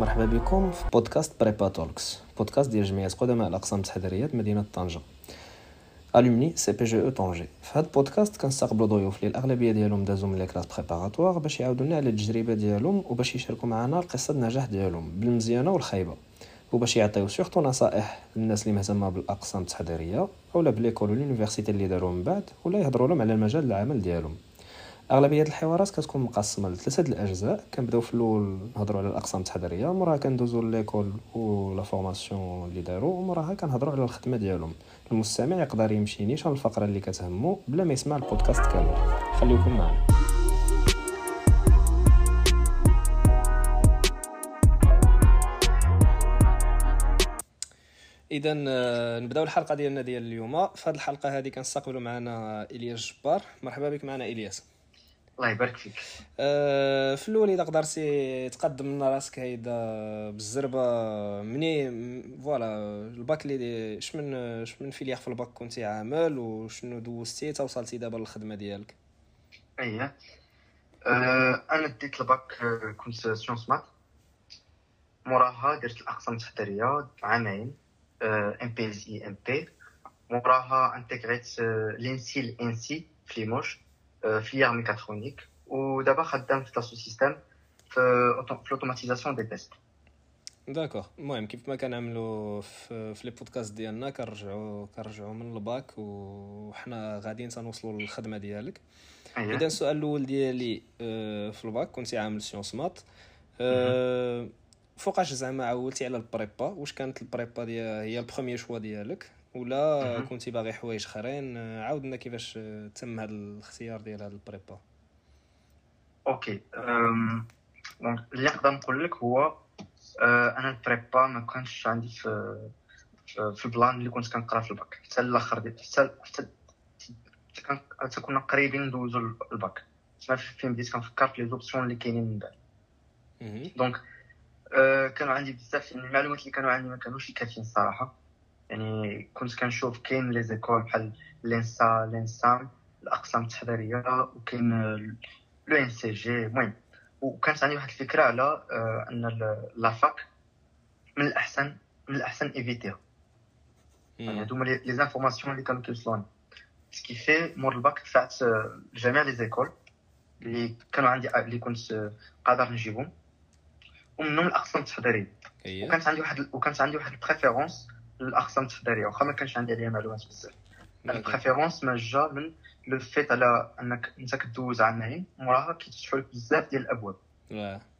مرحبا بكم في بودكاست Prépa Talks. بودكاست ديال جمعية قدماء الأقسام التحضيريه مدينة طنجة. Alumni CPGE Tanger. في هذا البودكاست كنستقبلوا ضيوف اللي الاغلبيه ديالهم دازوا من les classes préparatoires باش يعاودوا لنا على التجربة ديالهم وباش يشاركوا معنا القصة النجاح ديالهم بالمزيانة والخايبة. وباش يعطيو surtout نصائح للناس اللي مهتمة بالأقسام التحضيرية اولا بليكول واليونيفرسيتي اللي داروا من بعد ولا يهضروا لهم على المجال العمل ديالهم. أغلبية الحوارات كتكون مقسمة لثلاثة الأجزاء. كنبدأو في الأول نهضروا على الأقسام التحضيرية موراها كندوزو l'école و la formation اللي داروا وموراها كنهضروا على الخدمة ديالهم. المستمع يقدر يمشي نيشان الفقرة اللي كتهمو بلا ما يسمع البودكاست كامل. خليكم معنا. اذا آه، نبدأو الحلقة ديالنا ديال اليوم. في الحلقة هذه كنستقبلوا معنا إلياس جبار. مرحبا بك معنا إلياس. الله يبارك فيك. أه في الأول إذا قدرتي تقدم لنا راسك هيدا بالزربة مني voilà ال bac اللي شمن شمن filière في الباك كنتي عامل وشنو دوزتي؟ تا وصلتي دابا للخدمة ديالك. اييه أه أنا ديت الباك آه، كنت sciences maths. موراها درت الأقسام التحضيرية عامين ام بي اس اي ام بي موراها intégr يت l'ENSIL-ENSCI في Limoges. filière mécatronique ودابا خدام في Dassault Systèmes في l'automatisation des tests d'accord المهم كيف ما كنعملوا في, في les podcasts ديالنا كنرجعوا كنرجعوا من الباك وحنا غاديين تنوصلوا للخدمه ديالك اذا السؤال الأول ديالي في الباك كنتي عامل sciences maths فوقاش زعما عولتي على ال prépa واش كانت ال prépa ديال هي ال premier choix ديالك ولا كنتي باغي حوايج اخرين؟ عاودنا كيفاش تم هذا الاختيار ديال هذا ال prépa. OK. donc اللي نقدر نقول لك هو أنا ال prépa ما كانش عندي في في ال plan اللي كنت كنقرا في الباك. حتى الآخر حتى حتى حتى كنا قريبين ندوزو الباك. تما فين بديت كنفكر في les options اللي كاينين من بعد. donc كانوا عندي بزاف المعلومات اللي كانوا عندي ما كانوش كافيين الصراحة. يعني كنت كنشوف كاين les écoles بحال l'ENSA l'ENSAM الأقسام التحضيريه وكاين l'ENCG المهم. وكانت عندي واحد الفكرة على آه، أن la fac من الأحسن من الأحسن éviter ها. يعني هادو les informations اللي كانوا كيوصلوني. ce qui fait مور الباك دفعت لجميع les écoles اللي كانوا عندي اللي كنت قادر نجيبهم. ومنهم الأقسام التحضيريه وكانت عندي واحد وكانت عندي واحد ال préférence للاقسام التحضيريه واخا ما كانش عندي عليها معلومات بزاف. ال préférence ما جا من le fait على أنك أنت كدوز عامين موراها كيتفتحوا لك بزاف ديال الأبواب.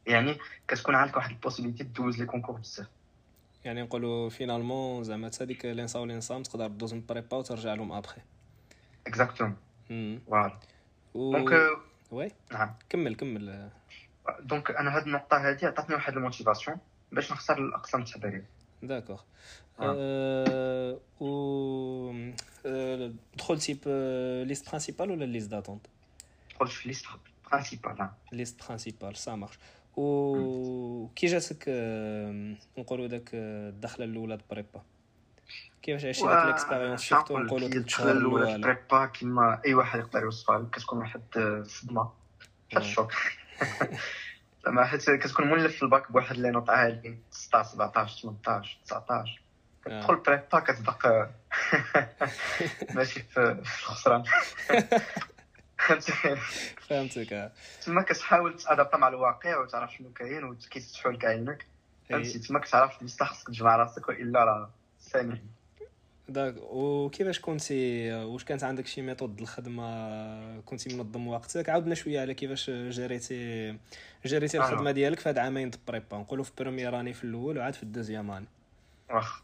يعني كتكون عندك واحد ال possibilité دوز les concours بزاف. يعني نقولوا finalement زعما حتى ديك l'ENSA و l'ENSAM تقدر دوز من prépa وترجع لهم ابخي exactement voilà donc oui. نعم. كمل كمل. donc أنا هاد النقطة هادي عطاتني واحد ال motivation باش نختار الأقسام التحضيريه d'accord و دخلتي liste principale ولا liste d'attente دخلت في liste principale liste principale ça marche و كي جاتك نقولوا داك الدخله الاولى prépa كيفاش عشتي ديك ال expérience شفتو نقولوا الدخله الاولى prépa كيما اي واحد يقدر يوصفها كتكون واحد الصدمه واحد ال choc زعما حيت كتكون مولف في الباك بواحد les notes عالي 16 17 18 19 كتدخل prépa كتبقى ماشي في الخسران. فهمتك تما كتحاول ت adapter مع الواقع وتعرف شنو كاين وكيتفتحوا لك عينك فهمتي؟ تما كتعرف بصح خصك تجمع راسك وإلا راه سامح داك وكيفاش كنتي واش كانت عندك شي méthode الخدمة كنتي منظم وقتك؟ عاودنا شوية على كيفاش جريتي جريتي الخدمة ديالك في هاد عامين د prépa نقولوا في première année في الأول وعاد في ال deuxième année واخ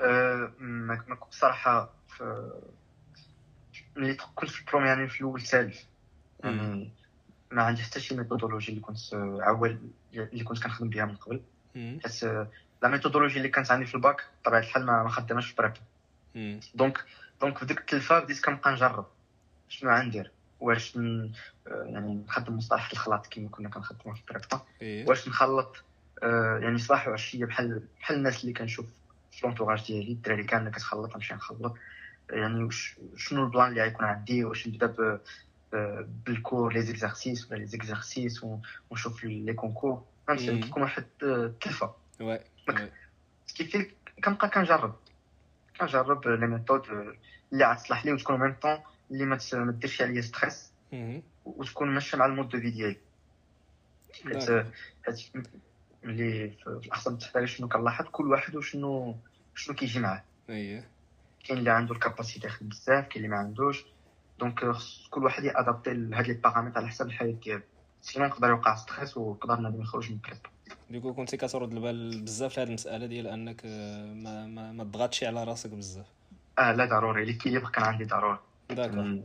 أه بصراحة ملي كنت في ال première année في الأول سالف. يعني ما عندي حتى شي méthodologie اللي كنت عول اللي كنت كنخدم بها من قبل. حيت la méthodologie اللي كانت عندي في الباك بطبيعة الحال ما خداماش في prépa donc donc في ديك التلفه بديت كنبقى نجرب شنو غندير واش ن... يعني نخدم مصطلح الخلاط كما كنا كنخدموا في الطريقة إيه. واش نخلط آه يعني صباح وعشية بحال بحال الناس اللي كنشوف في l'entourage ديالي الدراري كامله كتخلط نمشي نخلط. يعني وش... شنو ال plan اللي غيكون عندي؟ واش نبدا ب آه، بال cours les exercices ولا les exercices ونشوف les concours. فهمت مم. كيكون واحد آه، تلفه oui كيفي كنبقى كنجرب. كنجرب les méthodes اللي عتصلح لي وتكون même temps اللي ما ديرش عليا stress. وتكون ماشيه مع ال mode de vie ديالي حيت ملي في في الأقسام التحضيرية شنو كنلاحظ كل واحد وشنو شنو كيجي معاه. أيه. كاين اللي عنده ال capacité يخدم بزاف كاين اللي ما عندوش. donc كل واحد ي adapter لهاد les paramètres على حسب الحياة ديالو. sinon يقدر يوقع stress ويقدر نادم يخرج من الكريب du coup كنتي كترد البال بزاف لهاد المسألة ديال أنك آه، ما ما, ما تضغطش على راسك بزاف. آه لا ضروري. l'équilibre كان عندي ضروري. d'accord.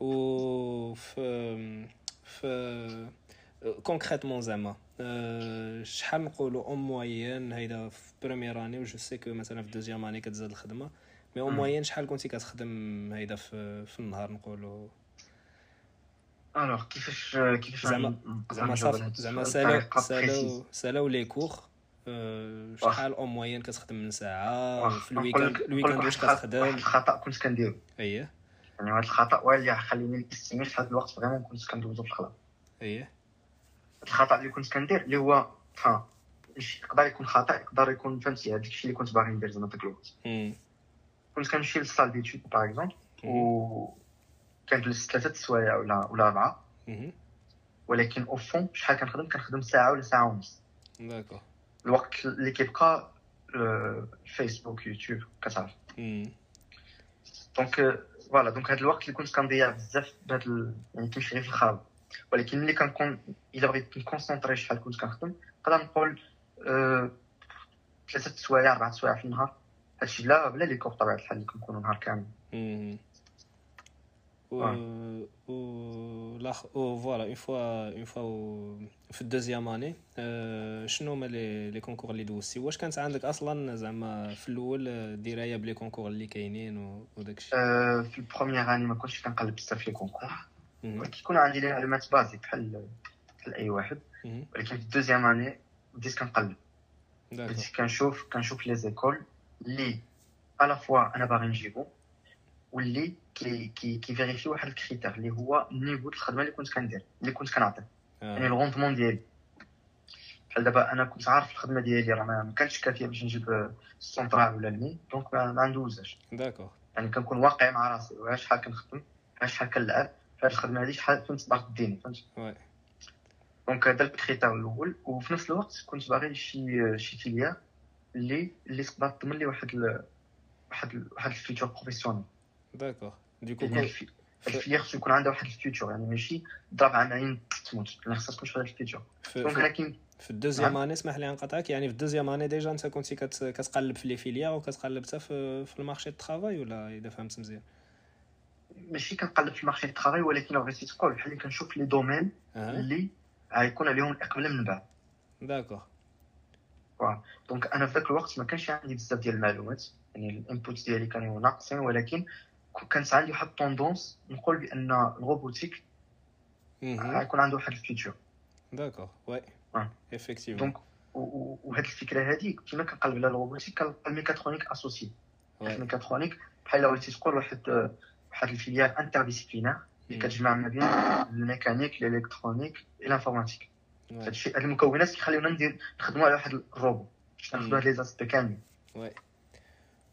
و في في concrètement زعما آه، شحال نقولوا en moyenne هيدا في première année و je sais que مثلا في deuxième année كتزاد الخدمة mais en. moyenne شحال كنتي كتخدم هيدا في في النهار نقولوا؟ alors كيفاش كيفاش زعما زعما صافي زعما سالاو سالاو. سالاو les cours آه، شحال en moyenne كتخدم من ساعه في ال week-end ال week-end واحد واش كتخدم واحد الخطا كنت كنديرو اييه يعني هذا الخطا هو اللي خليني ن estimer شحال الوقت vraiment كنت كندوزو في الخلا اييه الخطا اللي كنت كندير اللي هو ها ماشي يقدر يكون خطا يقدر يكون فهمتي هذاك الشيء اللي كنت باغي ندير زعما داك الوقت. كنت كنمشي لل salle d'étude par exemple مم. و كنجلس ثلاثة السوايع ولا ولا اربعه. ولكن au fond شحال كنخدم كنخدم ساعة ولا ساعة ونص. الوقت اللي كيبقى آه، فيسبوك يوتيوب كتعرف. donc آه، voilà donc هذا الوقت اللي كنت كنضيع بزاف بهذا ال... يعني كيمشي غير في الخراب. ولكن ملي كنكون إلا بغيت ن concentrer شحال كنت كنخدم نقدر نقول آه، ثلاثة سوايع أربعة سوايع في النهار. هادشي لا بلا les cours بطبيعه الحال اللي كنكونوا نهار كامل. و و لا و voilà enfin enfin في ال deuxième année آه، شنو هما les les concours اللي دوزتي؟ واش كانت عندك أصلا زعما في الأول دراية ب les concours اللي كاينين و- وداك الشيء آه، في ال première année ما كنتش كنقلب بزاف les concours. كيكون عندي les معلومات basiques بحال بحال أي واحد. ولكن في ال deuxième année بديت كنقلب. بديت كنشوف كنشوف les écoles اللي à la fois أنا باغي نجيبو واللي كي كي كي vérifier واحد ال critère اللي هو ال niveau الخدمة اللي كنت كندير اللي كنت كنعطي. يعني آه. ال rendement ديالي. بحال دابا أنا كنت عارف الخدمة ديالي راه ما كانتش كافية باش نجيب السونترال ولا ال Mines donc ما ما ندوزهاش d'accord يعني كنكون واقعي مع راسي وها شحال كنخدم ها شحال كنلعب هاد الخدمة هادي شحال فهمت تقدر تديني فهمت؟ oui. donc هذا ال critère الأول. وفي نفس الوقت كنت باغي شي شي filière اللي اللي تقدر تضمن لي واحد ال... واحد ال... واحد ال futur professionnel. d'accord du coup كون ال fi- ال filière خصو يكون عندها واحد ال futur يعني ماشي ضرب عامين تموت يعني خصها تكون ال futur في, donc أنا كاين في ال deuxième année اسمح لي نقطعك يعني في ال deuxième année déjà انت كنتي كت كتقلب في les filières وكتقلب حتى في في ال marché ال travail ولا اذا فهمت مزيان ماشي كنقلب في ال marché ال travail ولكن لو بغيتي تقول بحال اللي كنشوف les domaines اللي غيكون عليهم الاقبال من بعد d'accord donc أنا في ذاك الوقت ما كانش عندي بزاف ديال المعلومات يعني ال inputs ديالي كانوا ناقصين ولكن ك- كانت عندي واحد ال tendance نقول بأن ال robotique. غيكون عنده واحد ال futur. d'accord oui آه. effectivement donc وهاد الفكرة هادي كيما كنقلب على ال robotique كنلقى ال mécatronique aussi oui ال mécatronique بحال لو بغيتي تقول واحد واحد ال filière interdisciplinaire اللي كتجمع ما بين ال mécanique ال électronique ال informatique oui هادشي هاد المكونات كيخليونا ندير نخدموا على واحد الروبو باش. ناخذوا هاد les aspects كاملين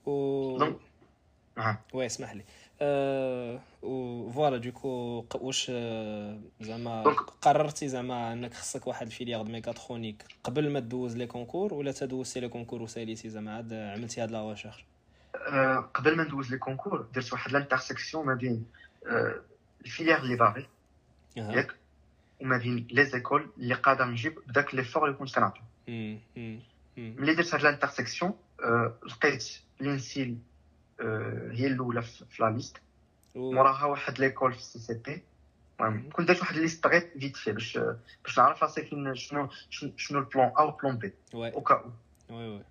و نعم oui اسمح لي أه voilà du coup واش زعما قررتي زعما انك خصك واحد ال filière de mécatronique قبل ما دوز les concours ولا تدوزتي les concours وساليتي زعما عاد عملتي هاد la recherche آه، قبل ما ندوز les concours درت واحد l'intersection ما بين آه، ال filière اللي باغي ياك وما بين les écoles اللي قادر نجيب بداك l'effort اللي كنت كنعطي. ملي درت هاد l'intersection لقيت l'ENSIL هي الأولى في في la liste. و- موراها واحد l'école في ال CCP. المهم كنت درت واحد liste غير vite fait باش باش نعرف راسي فين شنو شنو- ال plan A و plan B. au cas أو. oui oui.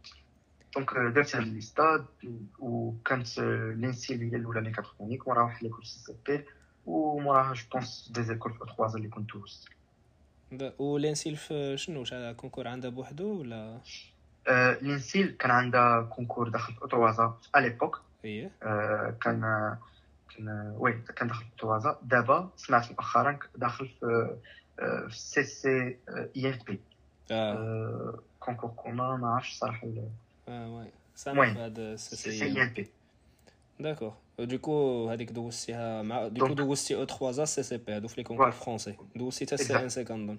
donc درت هاد la liste وكانت l'ENSIL هي الأولى mécatronique وراها واحد l'école CCP وموراها je pense des écoles في Troyes اللي كنت دوزت و l'ENSIL في شنو؟ هذا concours عندها بوحدو ولا؟ آه، l'ENSIL كان عندها concours داخل في Troyes à l'époque et. آه، كان كان oui كندخل في الطوازه دابا سمعت مؤخرا داخل في في السي سي اي اف بي كونكور كوما ما عرفتش صراحة آه وي سامع هذا السي سي اي اف بي داكوغ دوكو هذيك دوزتيها مع دوكو دوزتي أو 3 سي سي بي هادو في لي كونكور فرونسي دوزتي حتى سي ان سي كنظن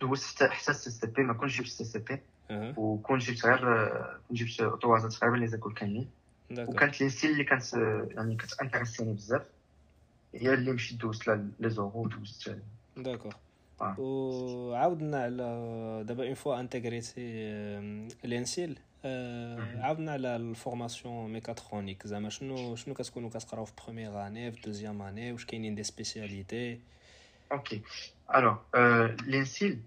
دوزت حتى السي سي بي ما كنتش جبت السي سي بي وكون جبت غير كون جبت اوتوازا تقريبا لي زيكول وكانت لينسي اللي كانت يعني كتانتريسيني بزاف. هي اللي مشيت دوزت les oraux ودوزت d'accord وعاودنا على دابا une fois intégré تي l'ENSIL عاودنا على ال formation mécatronique زعما شنو شنو كتكونوا كتقراو في première année في deuxième année واش كاينين des spécialités OK alors l'ENSIL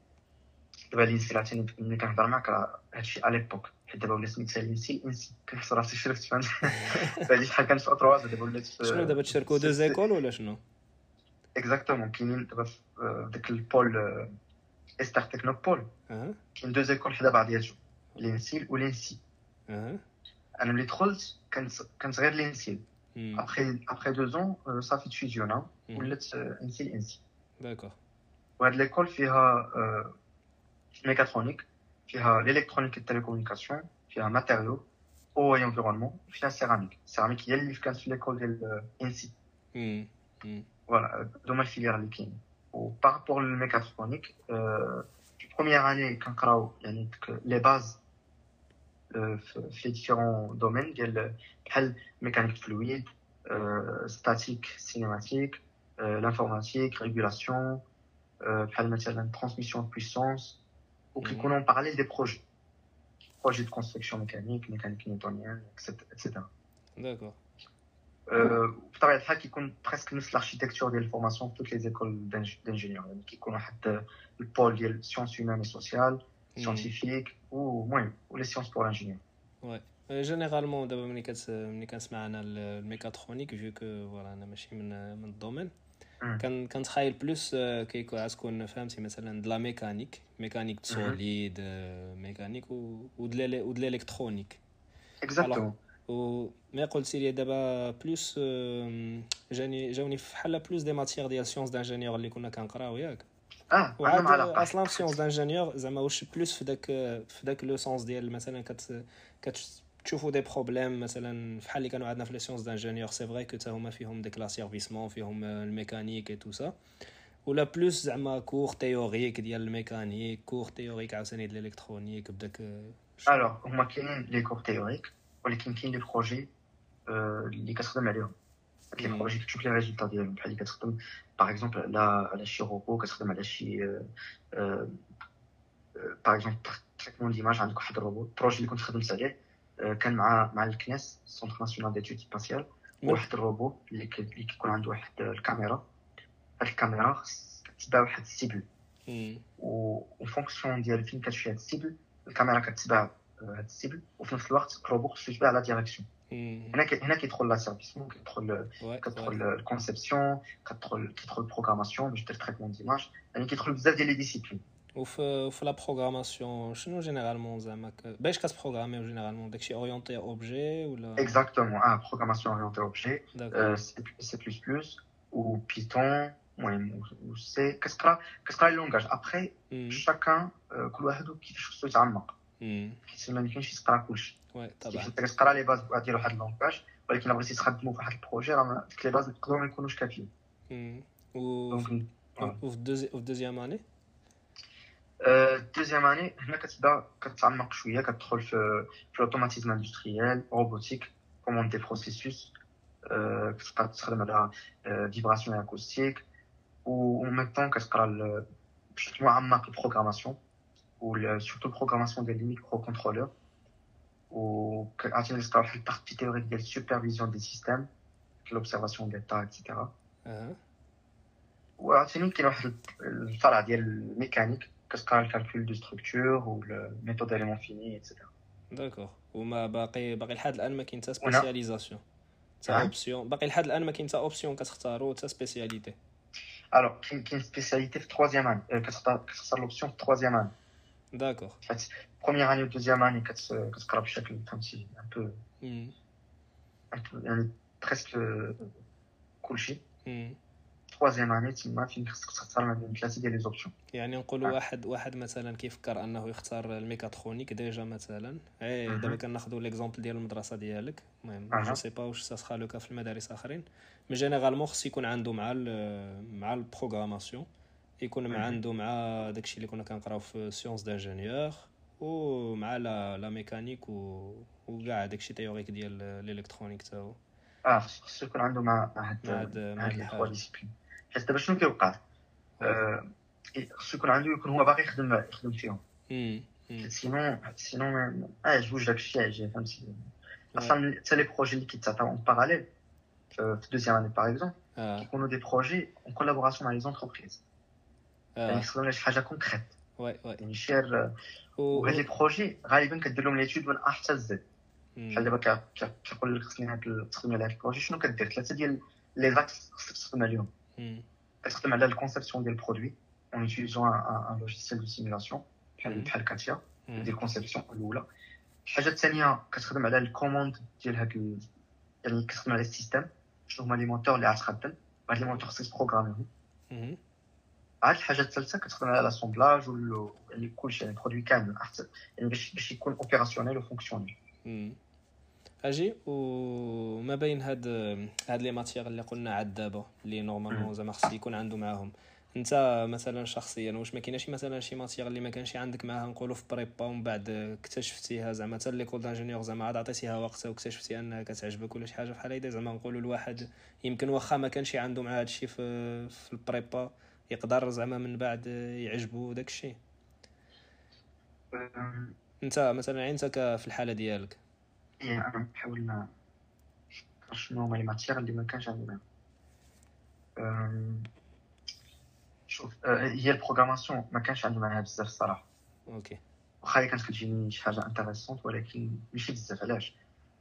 دابا l'ENSIL عرفتي ملي كنهضر معاك هادشي على l'époque حيت دابا ولا سميتها l'ENSIL-ENSCI كنحس راسي شرفت فهمت؟ هادي شحال كانت في اترواز دابا ولات شنو دابا تشاركوا دو زيكول ولا شنو؟ اكزاكتومون كاينين دابا في داك البول إستار تكنوبول. كاين دو زيكول حدا بعضياتهم لينسيل ولينسي أنا ملي دخلت كانت غير لينسيل ابخي ابخي دو زون صافي تفيزيونا ولات انسيل انسي داكوغ وهاد ليكول فيها ميكاترونيك. فيها ال électronique ال télécommunication فيها matériaux eau et environnement فيها céramique céramique هي اللي كانت في l'école ديال ENSCI voilà هادوما ال filières اللي كاينين و par rapport لل mécatronique في première année كنقراو يعني les bases في les différents domaines ديال بحال mécanique fluide statique cinématique l'informatique, régulation, بحال مثلا transmission de puissance وكيكونوا en parallèle des projets projets de construction mécanique mécanique newtonienne etc d'accord بطبيعه الحال كيكون presque نفس ال architecture ديال ال formation في toutes les écoles d'ingénieurs يعني كيكون واحد ال pôle ديال sciences humaines sociales scientifiques ومهم و les sciences pour l'ingénieur oui généralement دابا ملي كت ملي كنسمع أنا ال mécatronique je que voilà أنا ماشي من من ال domaine كان كنتخايل بلوس كيكون تكون فهمتي مثلا د لا ميكانيك ميكانيك سوليد ميكانيك ود الالكترونيك اكزاكتومون و مي قلتي لي دابا بلوس جاني جاوني فحال بلوس دي ماتيير ديال سيونس دانجينيور اللي كنا كنقراو ياك. آه وعاد أصلا في سيونس دانجينيور زعما واش بلوس في داك في داك لو سونس ديال مثلا كت كتشوفوا دي بروبليم مثلا فحال اللي كانوا عندنا في لي سيونس دانجينيور سي فري كو حتى هما فيهم ديك لا سيرفيسمون فيهم الميكانيك اي تو سا ولا plus زعما cours théorique ديال ال mécanique cours théorique عاوتاني ديال ال électronique بداك alors هما كاينين les cours théoriques ولكن كاين les projets اللي كتخدم عليهم. les projets كتشوف les résultats ديالهم. بحال اللي كتخدم par exemple على على شي روبو كتخدم على شي par exemple traitement d'images عندك واحد ال robot ال projet اللي كنت خدمت عليه. كان مع مع ال CNES centre national d'études spatiales واحد الروبو اللي كيكون عنده واحد الكاميرا. هاد الكاميرا كتبع واحد ال cible. en fonction ديال فين كتمشي هاد ال cible الكاميرا كتبع هاد ال cible. وفي نفس الوقت الروبو خصو يتبع la direction هنا هنا كيدخل l'asservissement كيدخل كتدخل ال conception كتدخل كيدخل ال programmation باش دير traitement d'images يعني كيدخل بزاف ديال les disciplines وفي في la programmation شنو généralement زعما باش كت programmer يو généralement داكشي orienté objet ولا exactement آه programmation orientée objet C++ و Python المهم سي كتقرا كتقرا ال langage après chacun كل واحد كيفاش خصو يتعمق حيت ما يمكنش تقرا كلشي oui طبعا انت كتقرا les bases ديال واحد ال langage ولكن بغيتي تخدمو في واحد ال projet راه ديك les bases يقدروا ما يكونوش كافيين و في ال deuxième année deuxième année هنا كتبدا كتعمق شوية كتدخل في في ال automatisme industriel robotique commande des processus كتبقى تستخدم على vibration acoustique en même temps كتقرأ بشكل معمق ال programmation و surtout ال programmation ديال les microcontrôleurs و عاوتاني كتقرا واحد ال partie théorique ديال ال supervision des systèmes l'observation d'état etc وعاوتاني كاين واحد الفرع ديال الميكانيك. كتقرا ال calcul de structures و ال méthode éléments finis etc d'accord وما باقي باقي لحد الان ما كاين حتى spécialisation حتى option باقي لحد الان ما كاين حتى option كتختارو حتى spécialité alors كاين كاين spécialité في troisième année كتختار كتختار l'option في troisième année d'accord حيت première année و deuxième année كتقرا بشكل فهمتي un peu يعني presque كلشي مم. troisième année تما فين خصك تختار ما بين ثلاثة ديال les options يعني نقولوا آه. واحد واحد مثلا كيفكر أنه يختار ال mécatronique déjà مثلا اي. دابا كناخذوا l'exemple ديال المدرسة ديالك المهم. je sais pas واش ça sera le cas في المدارس آخرين mais généralement خص يكون عنده مع ال مع ال programmation يكون مع. عنده مع داكشي اللي كنا كنقراو في sciences d'ingénieur ومع la la mécanique و وكاع داكشي théorique ديال ال électronique تا هو آه خص خصو يكون عنده مع مع هاد مع هاد- مع مع هاد هاد لي الحاجة. trois disciplines حيت دابا شنو كيوقع؟ آه، خصو يكون عنده يكون هو باغي يخدم يخدم فيهم. مم. مم. sinon sinon ما ما يعجبوش داك الشيء عجيه فهمتي؟ أصلا حتى les projets اللي كيتعطاو en parallèle في deuxième année par exemple آه. كيكونوا des projets en collaboration مع les entreprises يعني آه خصهم شي حاجة concrète oui oui. يعني شير و- وهاد les projets غالبا كدير لهم l'étude من A حتى Z مم. بحال دابا كا- كا- كيقول لك خصني هاد ال- تخدم على هاد ال projet. شنو كدير؟ ثلاثة ديال les axes خصك تخدم عليهم مم. كتخدم على ال conception ديال ال produit. en utilisant un logiciel de simulation بحال مم. بحال كاتيا مم. ديال ال conception الأولى. الحاجة الثانية كتخدم على ال commande ديال هاد ال... يعني كتخدم على ال système. شنو هما les moteurs اللي غتخدم هاد les moteurs خصك ت programmer هم. مم. عاد الحاجة الثالثة كتخدم على l'assemblage وال يعني كلشي. يعني ال produit كامل. حتى يعني باش باش يكون opérationnel و fonctionnel مم. أجي؟ وما بين هاد هاد les matières اللي قلنا عاد دابا اللي normalement. زعما خص يكون عنده معاهم. انت مثلا شخصيا واش ما كايناش مثلا شي matière اللي ما كانش عندك معاها نقولوا في prépa ومن بعد اكتشفتيها زعما حتى l'école d'ingénieur زعما عاد عطيتيها وقتها واكتشفتي أنها كتعجبك ولا شي حاجة بحال هيدا زعما نقولوا الواحد يمكن واخا ما كانش عنده مع هادشي في في ال prépa يقدر زعما من بعد يعجبو داكشي. انت مثلا انت في الحالة ديالك. نحاول ن- شنو هما les matières اللي ما كانش عندي معاهم أم، شوف آه، هي ال programmation ما كانش عندي معاها بزاف الصراحه OK واخا هي كانت كتجيني شي حاجة intéressante ولكن ماشي بزاف علاش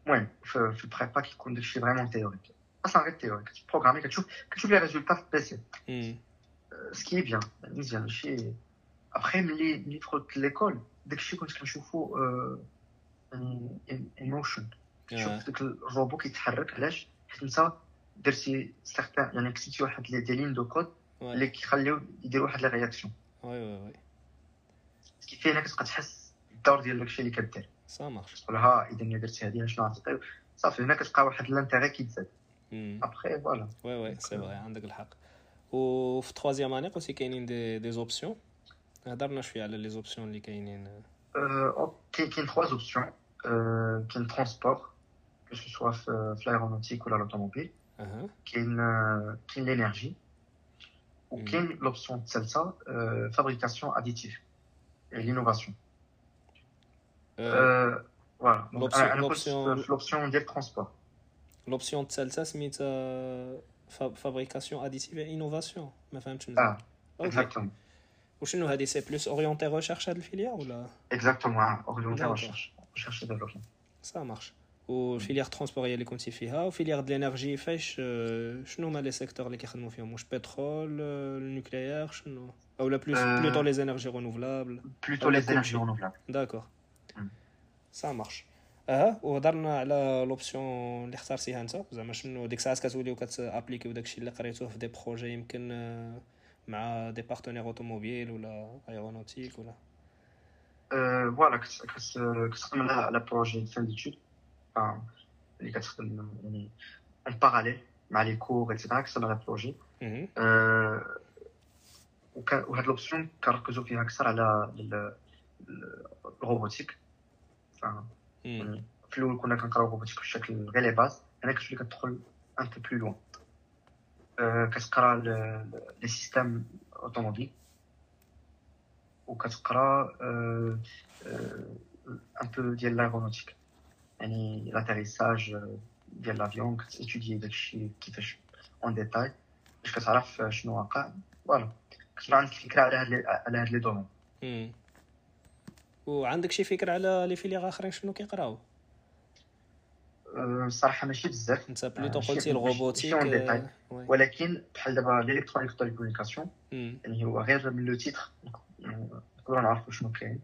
المهم في, في ال prépa كيكون داكشي vraiment théorique أصلا غير théorique كت programmer كتشوف كتشوف les résultats في ال PC مم. ce qui est bien مزيان ماشي ابخي ملي ملي دخلت l'école داكشي كنت كنشوفو ايموشن آه. شوف داك الروبو كيتحرك علاش؟ حيت انت درتي certain يعني كتبتي واحد les des lignes de code. اللي كيخليو يديروا واحد la réaction oui oui oui كيف هنا كتبقى تحس بالدور ديال داكشي اللي كدير. ça marche تقول ها إذا ملي درتي هذه شنو غتعطي صافي هنا كتلقى واحد l'intérêt كيتزاد. après voilà oui oui c'est vrai عندك الحق. وفي troisième année قلتي كاينين des des options هضرنا شوية على les options اللي كاينين OK كاين trois options كاين transport que ce soit في في ال aéronautique ولا l'automobile أها كاين كاين l'énergie وكاين l'option الثالثه fabrication additive l'innovation آه، voilà L'option- أنا قلت l'option- في l'option ديال transport l'option الثالثه سميتها fabrication additive innovation ما فهمتش مزيان آه OK exactement وشنو هادي c'est plus orienté recherche هاد ال filière ولا exactement orienté D'accord. ريشيرش ريشيرش ديفلوبمون سا مارش وفيليير ترونسبور هي اللي كنتي فيها و filière د ال énergie فاش آه، شنو هما les secteurs اللي كيخدموا فيهم واش بترول آه، ال nucléaire شنو اولا plus آه. plutôt les énergies renouvelables plutôt les énergies renouvelables d'accord Mm. ça marche أها وهضرنا على l'option اللي اختارتيها انت زعما شنو ديك الساعات كتوليو كت appliquer و داكشي اللي قريتوه في des projets يمكن آه، مع des partenaires automobile ولا aéronautique ولا voilà كتخدم على على projet fin d'études اللي كتخدم يعني en parallèle مع les cours et cetera كتخدم على projet مهم. وهاد l'option كنركزو فيها أكثر على ال- ال- ال robotique ف- مم. يعني في الأول كنا كنقراو robotique بشكل غير les bases هنا كتولي كتدخل un peu plus loin كتقرا les systèmes automobiles وكتقرا un peu ديال l'aéronautique يعني l'atterrissage ديال l'avion كت étudier داكشي كيفاش en détail باش كتعرف شنو واقع voilà كتبقى عندك فكره على هاد على هاد les domaines. وعندك شي فكرة على les filières آخرين شنو كيقراو؟ الصراحه ماشي بزاف انت plutôt قلتي ال robotique. ولكن بحال دابا ال électronique télécommunication. يعني هو غير من le titre نقدروا نعرفوا شنو كاين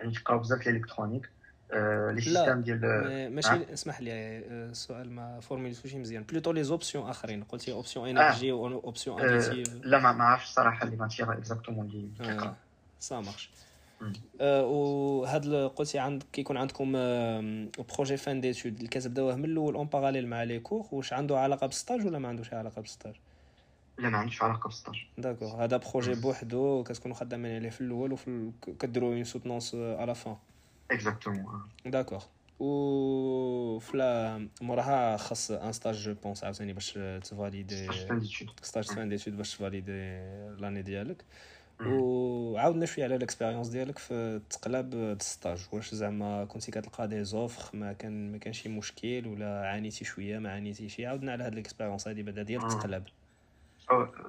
يعني تقراو بزاف ال électronique les la système ديال ما- ماشي. اسمح لي السؤال ما formulé توش مزيان. plutôt les options آخرين. قلتي option énergie option additive لا ما عرفتش الصراحه les matières exactement اللي كيقرا ça marche آه، وهاد ال- قلتي عندك كيكون عندكم projet fin d'études اللي كتبداوه من الأول en parallèle مع les cours واش عنده علاقة بال stage ولا ما عندوش علاقة بال stage لا ما عنديش علاقة بال stage d'accord هذا projet بوحدو كتكونوا خدامين عليه في الأول وفي. كديروا on s'entend على فان exactement d'accord و فلا موراها خاص un stage je pense عاوتاني باش تفاليدي stage fin d'études stage fin d'études باش تفاليدي l'année ديالك. وعاودنا شوية على ال expérience ديالك في التقلاب ال stage. واش زعما كنتي كتلقى des offres ما كان ما كان شي مشكل ولا عانيتي شوية ما عانيتي شي؟ عاودنا على هاد ال expérience هادي بعدا ديال آه. التقلاب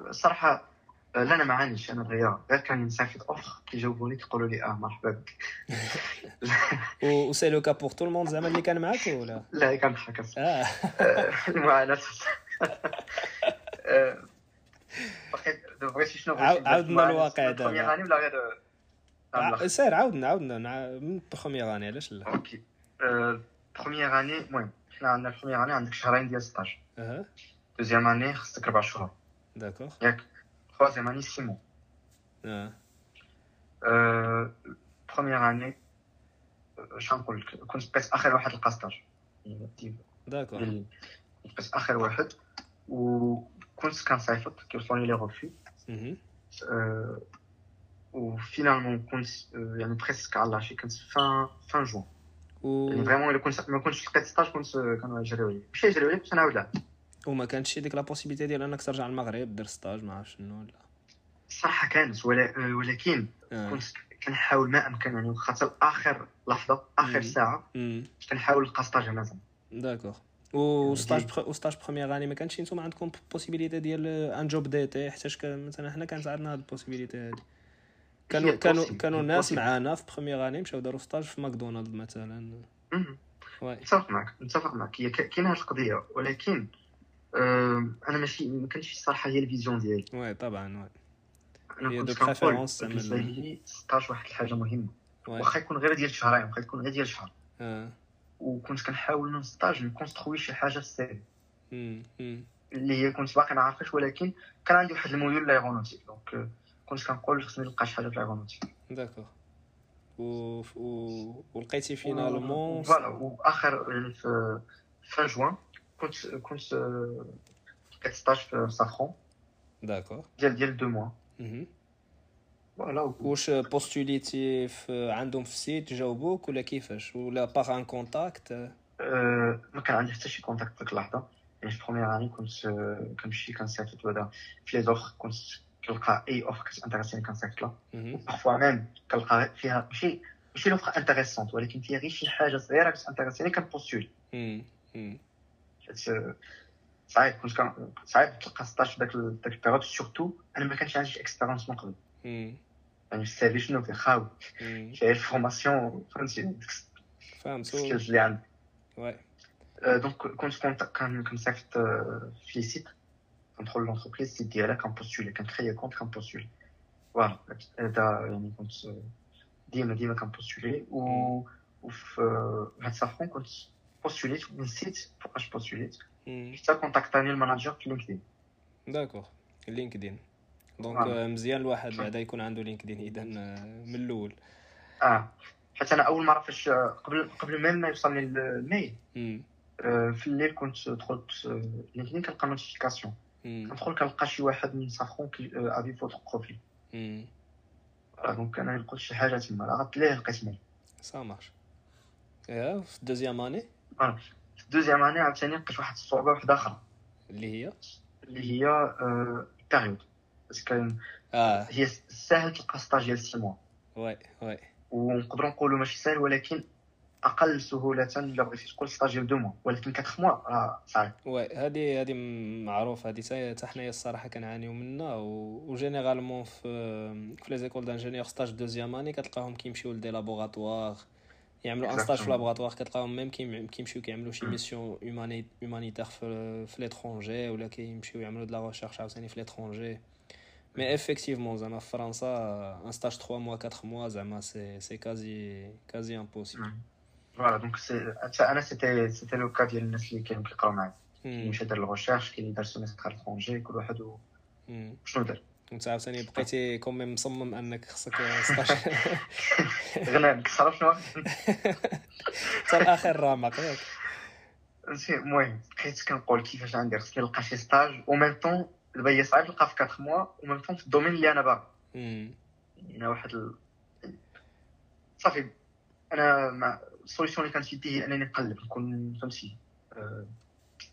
الصراحه آه، لا أنا ما عانيش أنا غير غير كان مسافه offre كيجاوبوني كيقولوا لي آه مرحبا بك. و c'est le cas pour tout le monde زعما اللي كان معاك ولا؟ لا كنضحك آه. المعاناة. بغيتي شنو بغيتي عاودنا الواقع دابا. ولا غير؟ الآخر؟ سير عاودنا عاودنا. من première année علاش لا؟ OK. première année المهم حنا عندنا ال première année عندك شهرين ديال stage. أها. deuxième année خصك ربع شهور. d'accord. ياك. troisième année six mois. أه. première année اش غنقول لك؟ كنت بقيت آخر واحد لقى stage. d'accord. بقيت آخر واحد. وكنت كنصيفط كيوصلوني les refus. أه و finalement كنت يعني presque على لاشي كنت fin fin juin و... يعني vraiment الا كنت ما كنتش لقيت stage كنت كانوا يجريو لي ماشي يجريو لي باش نعاود لعب وما كانتش ديك la possibilité ديال انك ترجع للمغرب دير stage ما عرفت شنو ولا الصراحه كانت ولكن كنت كنحاول ما امكن يعني خاطر اخر لحظه اخر مم. ساعه كنحاول نلقى stage مثلا d'accord و stage بخ... و stage première année ما كانش نتوما عندكم possibilité ديال un job d'été ك- مثلا حنا كانت عندنا هاد ال possibilité هادي كانوا كانوا. كانوا ناس. معانا في première année مشاو داروا stage في ماكدونالد مثلا نتفق معك نتفق معك هي ك- كاينة هاد القضية ولكن أنا ماشي ما كانتش الصراحه هي ال vision ديالي واي طبعا واي أنا كنت كنقول بالنسبة لي stage واحد الحاجة مهمه واخا يكون غير ديال شهرين واخا يكون غير ديال شهر وكنت كنحاول من stage نكونستروي شي حاجة في السيري امم امم اللي هي كنت باقي ما عارفاش ولكن كان عندي واحد الميول لايغونوتيك دونك آه، كنت كنقول خصني نلقى شي حاجة في لايغونوتيك d'accord و و ولقيتي finalement voilà واخر يعني في fin juin كنت كنت آه، لقيت stage في سافرون d'accord ديال ديال deux mois مهم. voilà واش بوستوليتي في عندهم في ال site جاوبوك ولا كيفاش؟ ولا par un contact آه، ما كان عندي حتى شي contact ديك اللحظة. يعني في première année كنت كنمشي كنصيفط بعدا في les offres كنت كنلقى أي offre كتانتريسيني كنصيفط لها مهم. parfois même كنلقى فيها ماشي ماشي l'offre intéressante ولكن فيها غير شي حاجة صغيرة كتانتريسيني كنبوستولي آه، صعيب كنت كن- صعيب تلقى stage في داك ال- داك ال période surtout أنا ما كانش عندي expérience من قبل. مم. يعني ال CV شنو فيه خاوي مم. فيه ال formation فهمتي ديك فهمت و- ال skills اللي عندي واي آه، donc كنت كنت كان كنصيفط آه، في les sites كندخل l'entreprise ال site ديالها كنبوستولي كنكري compte كنبوستولي voilà هذا يعني كنت آه، ديما ديما كنبوستولي و وفي آه، هاد سافرون كنت بوستوليت ونسيت فوقاش بوستوليت مم. حتى كونتاكتاني ال manager في لينكدين d'accord لينكدين donc voilà. آه، مزيان الواحد بعدا يكون عنده لينكدين اذا آه، من الأول. آه. حتى أنا أول مرة فاش آه، قبل قبل ما ما يوصلني ال mail. آه، في الليل كنت دخلت آه، لينكدين كنلقى notification. كندخل كنلقى شي واحد من سافرون qui a vu ton profil donc أنا لقيت شي حاجة تما. regarde ليه لقيت mail ça marche يا في ال deuxième année في ال deuxième année عاوتاني لقيت واحد الصعوبة واحدة أخرى. اللي هي؟ اللي هي آه، ال période parce que آه هي ساهل تلقى stage ديال 6 mois ouais ouais ونقدروا نقولوا ماشي ساهل ولكن أقل سهوله الا بغيتي تقول stage ديال 2 mois ولكن 4 mois راه صعيب واي هادي هادي معروف هادي تا تا حنايا الصراحه كنعانيو منها و généralement في في les écoles d'ingénieurs stage deuxième année كتلقاهم كيمشيو ل des laboratoires يعملوا un stage في. laboratoire كتلقاهم même كيم- كيمشيو كيعملوا شي. mission humanitaire في في l'étranger ولا كيمشيو يعملوا de la recherche عاوتاني في l'étranger mais effectivement زعما في فرنسا un stage 3 mois 4 mois زعما c'est c'est quasi quasi impossible voilà donc si أنا c'était c'était le cas ديال الناس اللي كانوا كيقراو معايا كاين اللي مم. مشى دار ال recherche كاين اللي دار semestre l'étranger كل واحد و- مم. شنو دار وانت عاوتاني بقيتي quand même مصمم انك خصك 16 غنى كسر شنو حتى الآخر رامق ياك فهمتي المهم بقيت كنقول كيفاش غندير خصني نلقى شي stage en même temps دابا هي صعيب تلقى في 4 موا أو ميم طون في ال domaine اللي أنا باغي. يعني واحد ال... صافي أنا مع ال solution اللي كانت في يدي هي أنني نقلب نكون فهمتي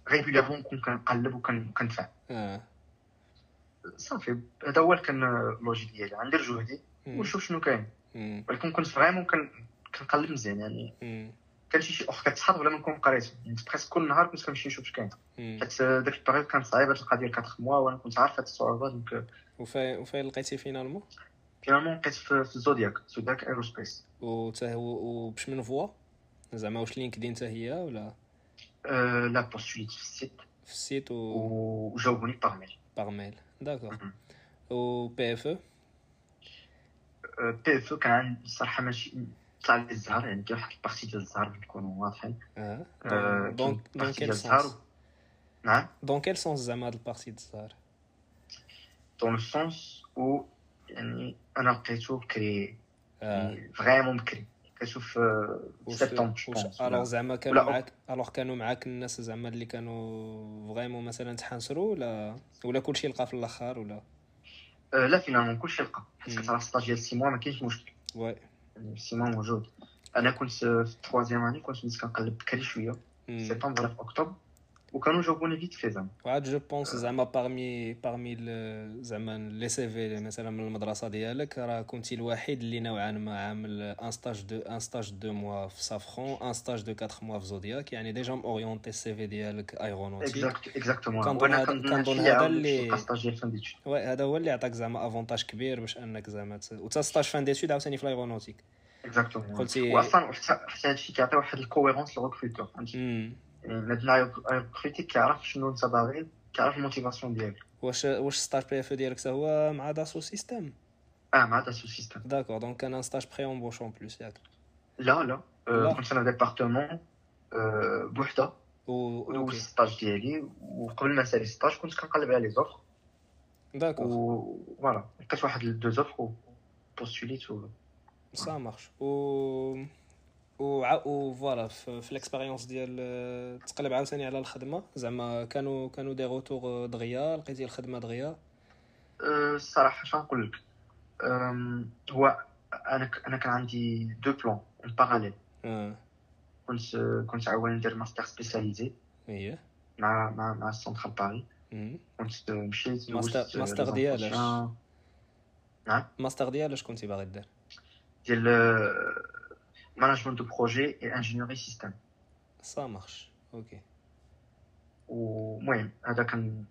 régulièrement نكون كنقلب وكندفع آه صافي هذا هو كان ال logique ديالي غندير جهدي. ونشوف شنو كاين. ولكن كنت vraiment كن... كنقلب مزيان يعني مم. كان شي offres كتسحب بلا ما نكون قريت. يعني presque كل نهار كنت كنمشي نشوف كاين. حيت داك ال période كان صعيب هاد القضية 4 mois وأنا كنت عارف هاد الصعوبة donc وفين وفين لقيتي finalement finalement لقيت في, في ال Zodiac Zodiac Aerospace وتا هو وباش même voie؟ زعما واش LinkedIn حتى هي ولا؟ أه لا بوستوليت في ال site. في ال site و وجاوبوني par mail par mail d'accord مهم. و PFE PFE كان عندي الصراحه ماشي طلع لي الزهر يعني كاين واحد ال partie ديال الزهر نكونوا واضحين أه. أه، دونك كاين دون بارتي كيل ديال الزهر. sens نعم dans quel sens زعما هاد ال partie د الزهر؟ dans le sens و يعني أنا لقيتو بكري أه. يعني vraiment بكري كتشوف آه، سبتمبر alors زعما كانوا معاك alors كانوا معاك الناس زعما اللي كانوا vraiment مثلا تحانسروا ولا ولا كلشي لقى في الآخر ولا؟ آه، لا finalement كلشي لقى حيت. كتعرف stage ديال six mois ما كاينش مشكل. oui يعني six mois موجود أنا كنت في ال troisième année كنت بديت كنقلب بكري شوية في مم. سبتمبر ولا في اكتوبر وكانوا جاوبوني vite في زعما وعاد je pense زعما parmi parmi ال- زعما les CV مثلا من المدرسة ديالك راه كنتي الوحيد اللي نوعا ما عامل un stage de un stage deux mois في Safran un stage de 4 mois في Zodiac يعني déjà م orienté ال CV ديالك aéronautique exact exactement كنظن وأنا هذا- كنظن كنظن هادشي هذا عاود اللي- نلقى stage ديال fin d'études oui هذا هو اللي عطاك زعما avantage كبير باش انك زعما ت... وتا stage fin d'études عاوتاني في ال aéronautique اكزاكتومون قلتي- واصلا حتى حتى هادشي كيعطي واحد الكويرونس للريكروتور فهمتي امم يعني مادنا ريكروتي كيعرف شنو انت باغي كيعرف الموتيفاسيون ديالك واش واش ستاج بي اف ديالك حتى هو مع داسو سيستيم آه مع داسو سيستم داكور دونك كان ان ستاج بري اون اون بلوس ياك لا لا لا. آه، كنت أنا ديبارتمون آه، بوحده و دوزت أوكي الستاج ديالي وقبل ما نسالي الستاج كنت كنقلب على لي زوفر داكور و فوالا لقيت واحد دو زوفر وبوستوليت و ça marche و و و voilà في, ال expérience ديال آه، تقلب عاوتاني على الخدمة. زعما كانوا كانوا des retours دغيا لقيتي الخدمة دغيا. أه، الصراحه شنو نقول لك؟ هو أنا أنا كان عندي deux plans en parallèle كنت كنت ناوي ندير master spécialisé إيه. مع مع مع ال Centrale Paris. كنت مشيت master- master ديالاش؟ entretiens master ديالاش كنتي باغي دير؟ ديال management de projet et ingénierie système ça marche OK ومهم هذا كان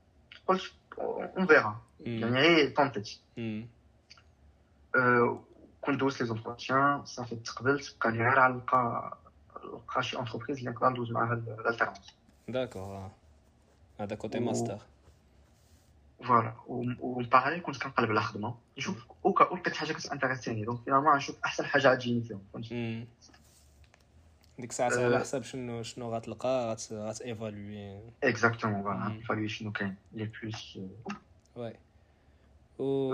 قلت on verra مم. يعني غير طونتيت مم. أه، كنت دوزت les entretiens صافي تقبلت بقى لي غير على نلقى نلقى شي entreprise اللي نقدر ندوز معاها ال alternance d'accord آه. هذا côté و- master voilà و en parallèle كنت كنقلب على خدمه نشوف au cas où لقيت حاجة كتانتيريسيني donc finalement نشوف أحسن حاجة غتجيني فيهم فهمتي. ديك الساعة أه. على حساب شنو شنو غتلقى غت غت évaluer exactement voilà مم. évaluer شنو كاين les plus oui و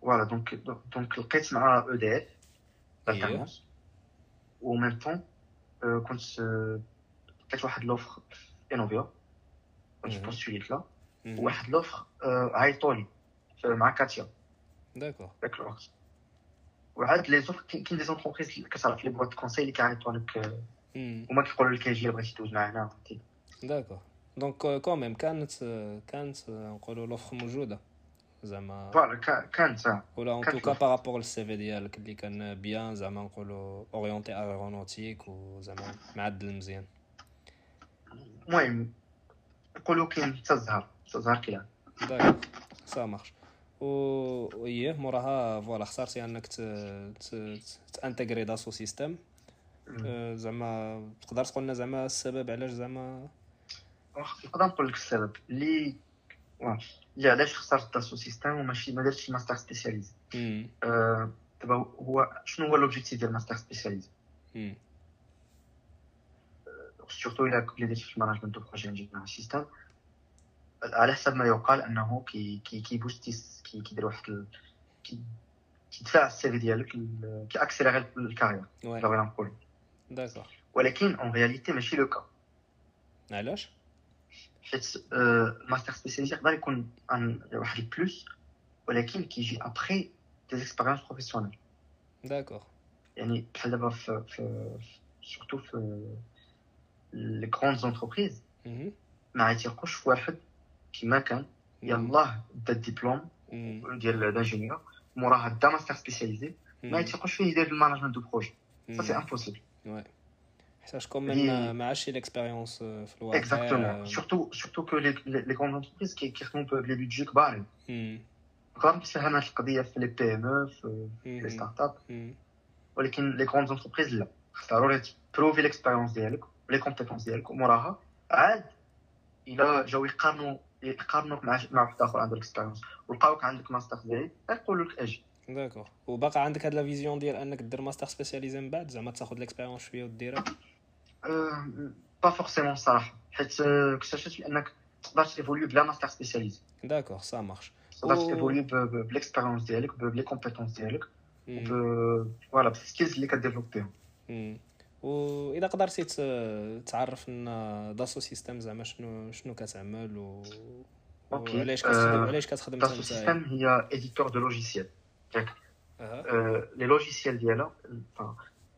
voilà donc donc لقيت مع EDF. ال alternance و ميم طون كنت لقيت واحد l'offre في Inovia كنت. بوستوليت مم. واحد l'offre عيطولي مع CATIA d'accord الوقت وعاد les offres كاين des entreprises كتعرف les boîtes conseil اللي كيعيطوا لك. هما كيقولوا لك أجي بغيتي دوز معنا d'accord donc quand même كانت كانت نقولوا l'offre موجوده زعما voilà كا- كانت. ولا en tout cas. par rapport لل CV ديالك اللي كان bien زعما نقولوا orienté aéronautique وزعما معدل مزيان المهم نقولوا كاين حتى الزهر حتى الزهر كيلعب d'accord ça marche و إيه موراها voilà اخترتي أنك. ت intégrer Dassault Systèmes أه، زعما تقدر تقول لنا زعما السبب علاش زعما واخا نقدر نقول لك السبب اللي اللي علاش اخترت Dassault Systèmes وماشي ما درتش master spécialisé مم. آه، دابا هو شنو هو l'objectif ديال master spécialisé مم. surtout إلى كنت درتي في ال management de projet ingénieur système على حسب ما يقال أنه كي كي كي booster كي كيدير واحد ال... كي كيدفع ال CV ديالك كي accélérer ال carrière بغينا نقول d'accord ولكن en réalité ماشي le cas علاش؟ حيت ال master spécialisé يقدر يكون واحد ال plus ولكن كيجي après des expériences professionnelles d'accord يعني بحال دابا في في surtout في les grandes entreprises ما غيتيقوش في واحد كيما كان يلاه دا الدبلوم ديال d'ingénieur موراها دا master spécialisé ما يتيقوش فيه يدير ال management de projet. ça c'est impossible حيتاش كومين ما عندش l'expérience في الواقع exactement surtout surtout que les grandes entreprises كيخدموا ب les budgets كبار نقدر نفهم هاد القضية في les PME في les start-up ولكن les grandes entreprises لا ضروري ت prouver l'expérience ديالك les compétences ديالك وموراها عاد الا جاو يقارنوا يقارنوك مع مع واحد آخر عنده ال expérience ولقاوك عندك ماستر ديالي يقولوا لك أجي. داكوغ وباقا عندك هاد la vision ديال أنك دير mastère spécialisé من بعد؟ زعما تاخذ l'expérience شوية وديرها؟ pas forcément الصراحه حيت اكتشفت بانك تقدر ت évoluer بلا mastère spécialisé d'accord ça marche تقدر ت évoluer بال expérience ديالك ب les compétences ديالك voilà بال skills اللي ك développer هم. وإذا قدرتي تعرف لنا Dassault Systèmes زعما شنو شنو كتعمل و OK علاش كتخدم علاش كتخدم Dassault Systèmes هي éditeur de logiciels ياك les logiciels ديالها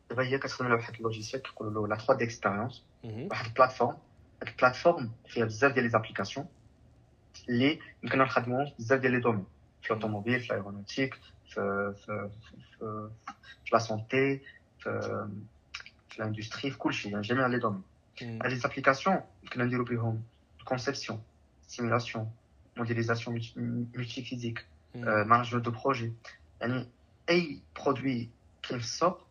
دابا هي كتخدم على واحد ال logiciel كيقولوا له لا 3 دي اكسبيريونس واحد ال plateforme هاد ال plateforme فيها بزاف ديال les applications اللي يمكن نخدموهم بزاف ديال les domaines في ال automobile في ال aéronautique في في في في la santé في في l'industrie في كل شيء يعني جميع les domaines هاد les applications يمكن نديرو بهم conception simulation modélisation multiphysique management de projet يعني أي produit كاين في السوق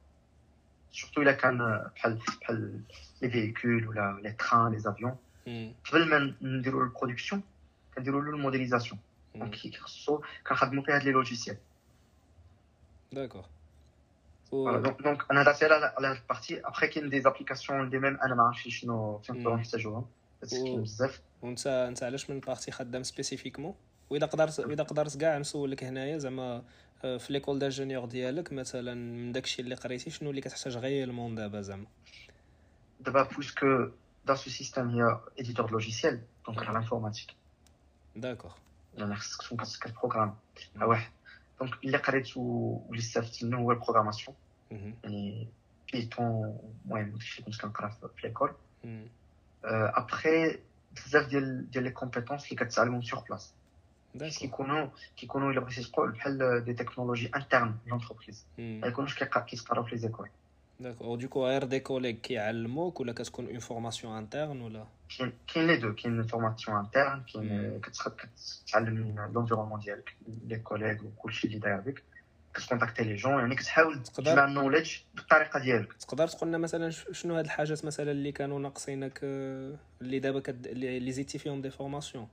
surtout الا كان بحال بحال les véhicules ولا les trains les avions قبل ما نديرو ال production كنديرو له ال modélisation donc خصو كنخدمو فيه هاد les logiciels d'accord donc أنا درت على على هاد ال partie après كاين des applications اللي même أنا ما عرفتش شنو فين نقدروا نحتاجوهم بس كاين بزاف وانت انت علاش من partie خدام spécifiquement واذا قدرت واذا قدرت كاع نسولك هنايا زعما في l'école d'ingénieurs ديالك مثلا من داكشي اللي قريتي شنو اللي كتحتاج réellement دابا زعما دابا puisque Dassault Systèmes هي éditeur de logiciels donc على ال informatique d'accord يعني خصك تكون كت programmer واحد donc اللي قريت واللي استفدت منه هو ال programmation يعني Python المهم داكشي اللي كنت كنقرا في l'école après بزاف ديال ديال les compétences اللي كتعلمهم sur place كيكونوا كيكونوا الا بغيتي تقول بحال des technologies internes l'entreprise ما يكونوش كيتقراو في les écoles d'accord du coup غير des collègues كيعلموك ولا كتكون une formation interne ولا كاين les deux كاين formation interne كاين كتعلم من l'environnement ديالك les collègues وكلشي اللي داير بك كت contacter les gens يعني كتحاول تجمع ال knowledge بالطريقة ديالك تقدر تقول لنا مثلا شنو هاد الحاجات مثلا اللي كانوا ناقصينك اللي دابا كد... اللي زيدتي فيهم des formations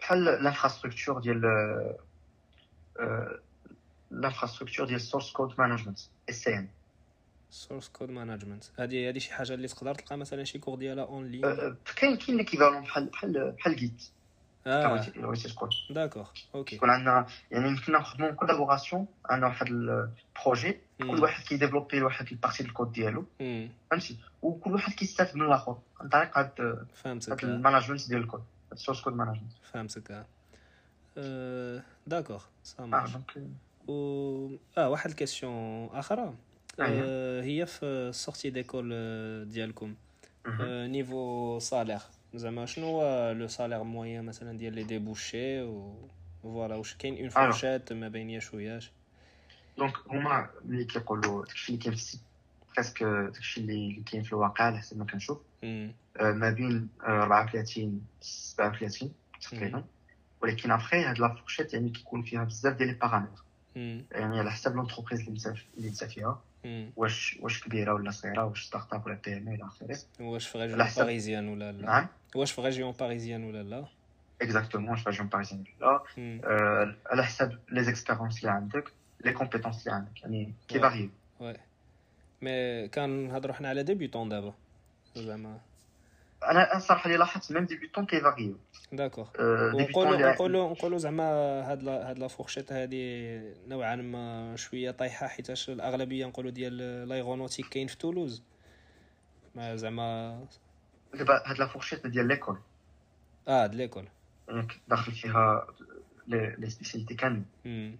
بحال l'infrastructure ديال l'infrastructure ديال source code management SM سورس كود مانجمنت هذه هذه شي حاجة اللي تقدر تلقى مثلا شي cours ديالها en ligne كاين كاين l'équivalent بحال بحال بحال Git آه. d'accord OK يكون عندنا يعني يمكن نخدموا collaboration عندنا واحد ال projet كل واحد كي développer واحد ال partie ال code ديالو. فهمتي؟ وكل واحد كيستافد من الآخر. عن طريق هاد فهمتك. ال management ديال ال code ال source code management فهمتك. d'accord ça marche و آه واحد ال question أخرى آه هي في ال sortie d'école ديالكم. آه niveau salaire. زعما شنو هو le salaire moyen مثلا ديال les débouchés و voilà واش كاين une fourchette ما بين ياش وياش donc هما ملي كيقولوا داكشي اللي كاين في presque داكشي اللي كاين في الواقع على حسب ما كنشوف. ما بين 34 37 تقريبا. ولكن افخي هاد la fourchette يعني كيكون فيها بزاف ديال les paramètres يعني على حسب l'entreprise اللي انت فيها. واش واش كبيرة ولا صغيرة واش start-up ولا PME إلى آخره. واش في région parisienne ولا لا؟ نعم. واش في région parisienne ولا لا؟ exactement واش في ريجيون باريزيان ولا لا. على حسب les expériences اللي عندك les compétences اللي عندك. يعني كي varier و oui mais كنهضروا حنا على débutant دابا. زعما. أنا الصراحه اللي لاحظت même d'accord آه، débutant ونقولوا اللي- نقولوا نقولوا زعما هاد هاد la fourchette هادي نوعا ما شوية طايحة حيتاش الأغلبية نقولوا ديال l'aéronautique كاين في تولوز. mais زعما دابا هاد لا فورشيت ديال l'école آه د l'école داخل فيها les les spécialités كاملين. مم.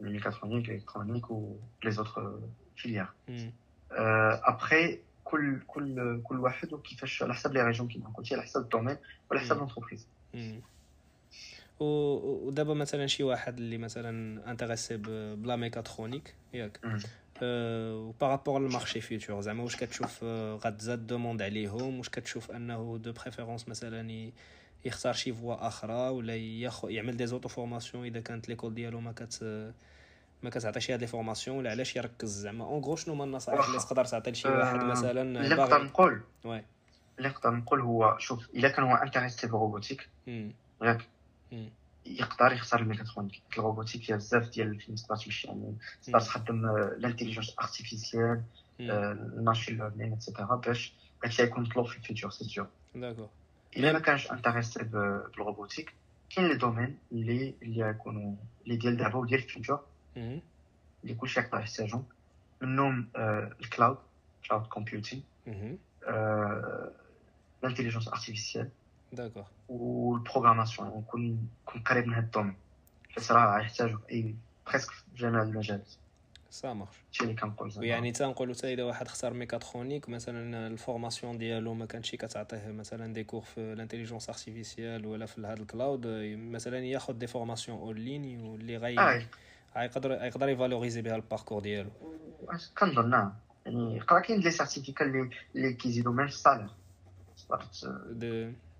ال mécatronique électronique و les autres filières. ابخي كل كل كل واحد وكيفاش على حسب les régions كيما قلتي على حسب ال domaine وعلى حسب. l'entreprise ودابا مثلا شي واحد اللي مثلا intéressé ب la mécatronique ياك. و par rapport لل marché futur زعما واش كتشوف آه، غتزاد demande عليهم واش كتشوف انه de préférence مثلا يختار شي voie أخرى ولا يعمل des auto-formations إذا كانت l'école ديالو ما كت ما كتعطيش هاد les formations ولا علاش يركز زعما en gros شنو هما النصائح اللي. تقدر تعطي لشي واحد مثلا اللي نقدر نقول واي اللي نقدر نقول هو شوف إلا كان هو intéressé بال robotique. ياك. يقدر يختار ال mécatronique ال robotique فيها بزاف ديال فين تقدر تمشي يعني تقدر تخدم ال intelligence artificielle. ال machine learning et cetera باش هادشي يكون مطلوب في ال future c'est sûr d'accord إلا ما كانش intéressé بال robotique كاين les domaines اللي اللي يكونوا اللي ديال دابا وديال ال future مم. اللي كلشي يقدر يحتاجهم منهم آه، ال cloud cloud computing مم. ال intelligence artificielle d'accord وال programmation يعني نكون نكون قريب من هاد ال domaine حيت راه يحتاجوا في أي presque في جميع المجالات ça marche هادشي اللي كنقول زعما. ويعني تنقولوا حتى اذا واحد اختار mécatronique مثلا ال formation ديالو ما كانتش كتعطيه مثلا des cours في ال intelligence artificielle ولا في هذا ال cloud مثلا ياخذ des formations en ligne واللي غي آه غيقدر يقدر ي valoriser بها ال parcours ديالو. كنظن نعم. يعني قرا كاين des certificats اللي اللي كيزيدوا même في ال salaire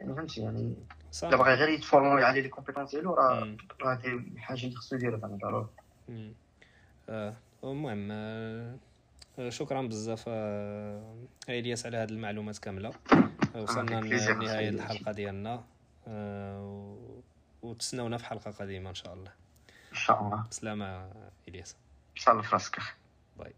يعني فهمتي يعني إلا بغى غير يت former على les compétences ديالو راه. راه حاجة اللي خصو يديرها زعما ضروري. آه، المهم آه، آه، شكرا بزاف إلياس على هذه المعلومات كاملة. وصلنا لنهاية. الحلقة ديالنا. وتسناونا في حلقة قادمة إن شاء الله. شاء الله. بسلامه إلياس. إن شاء الله في راسك باي.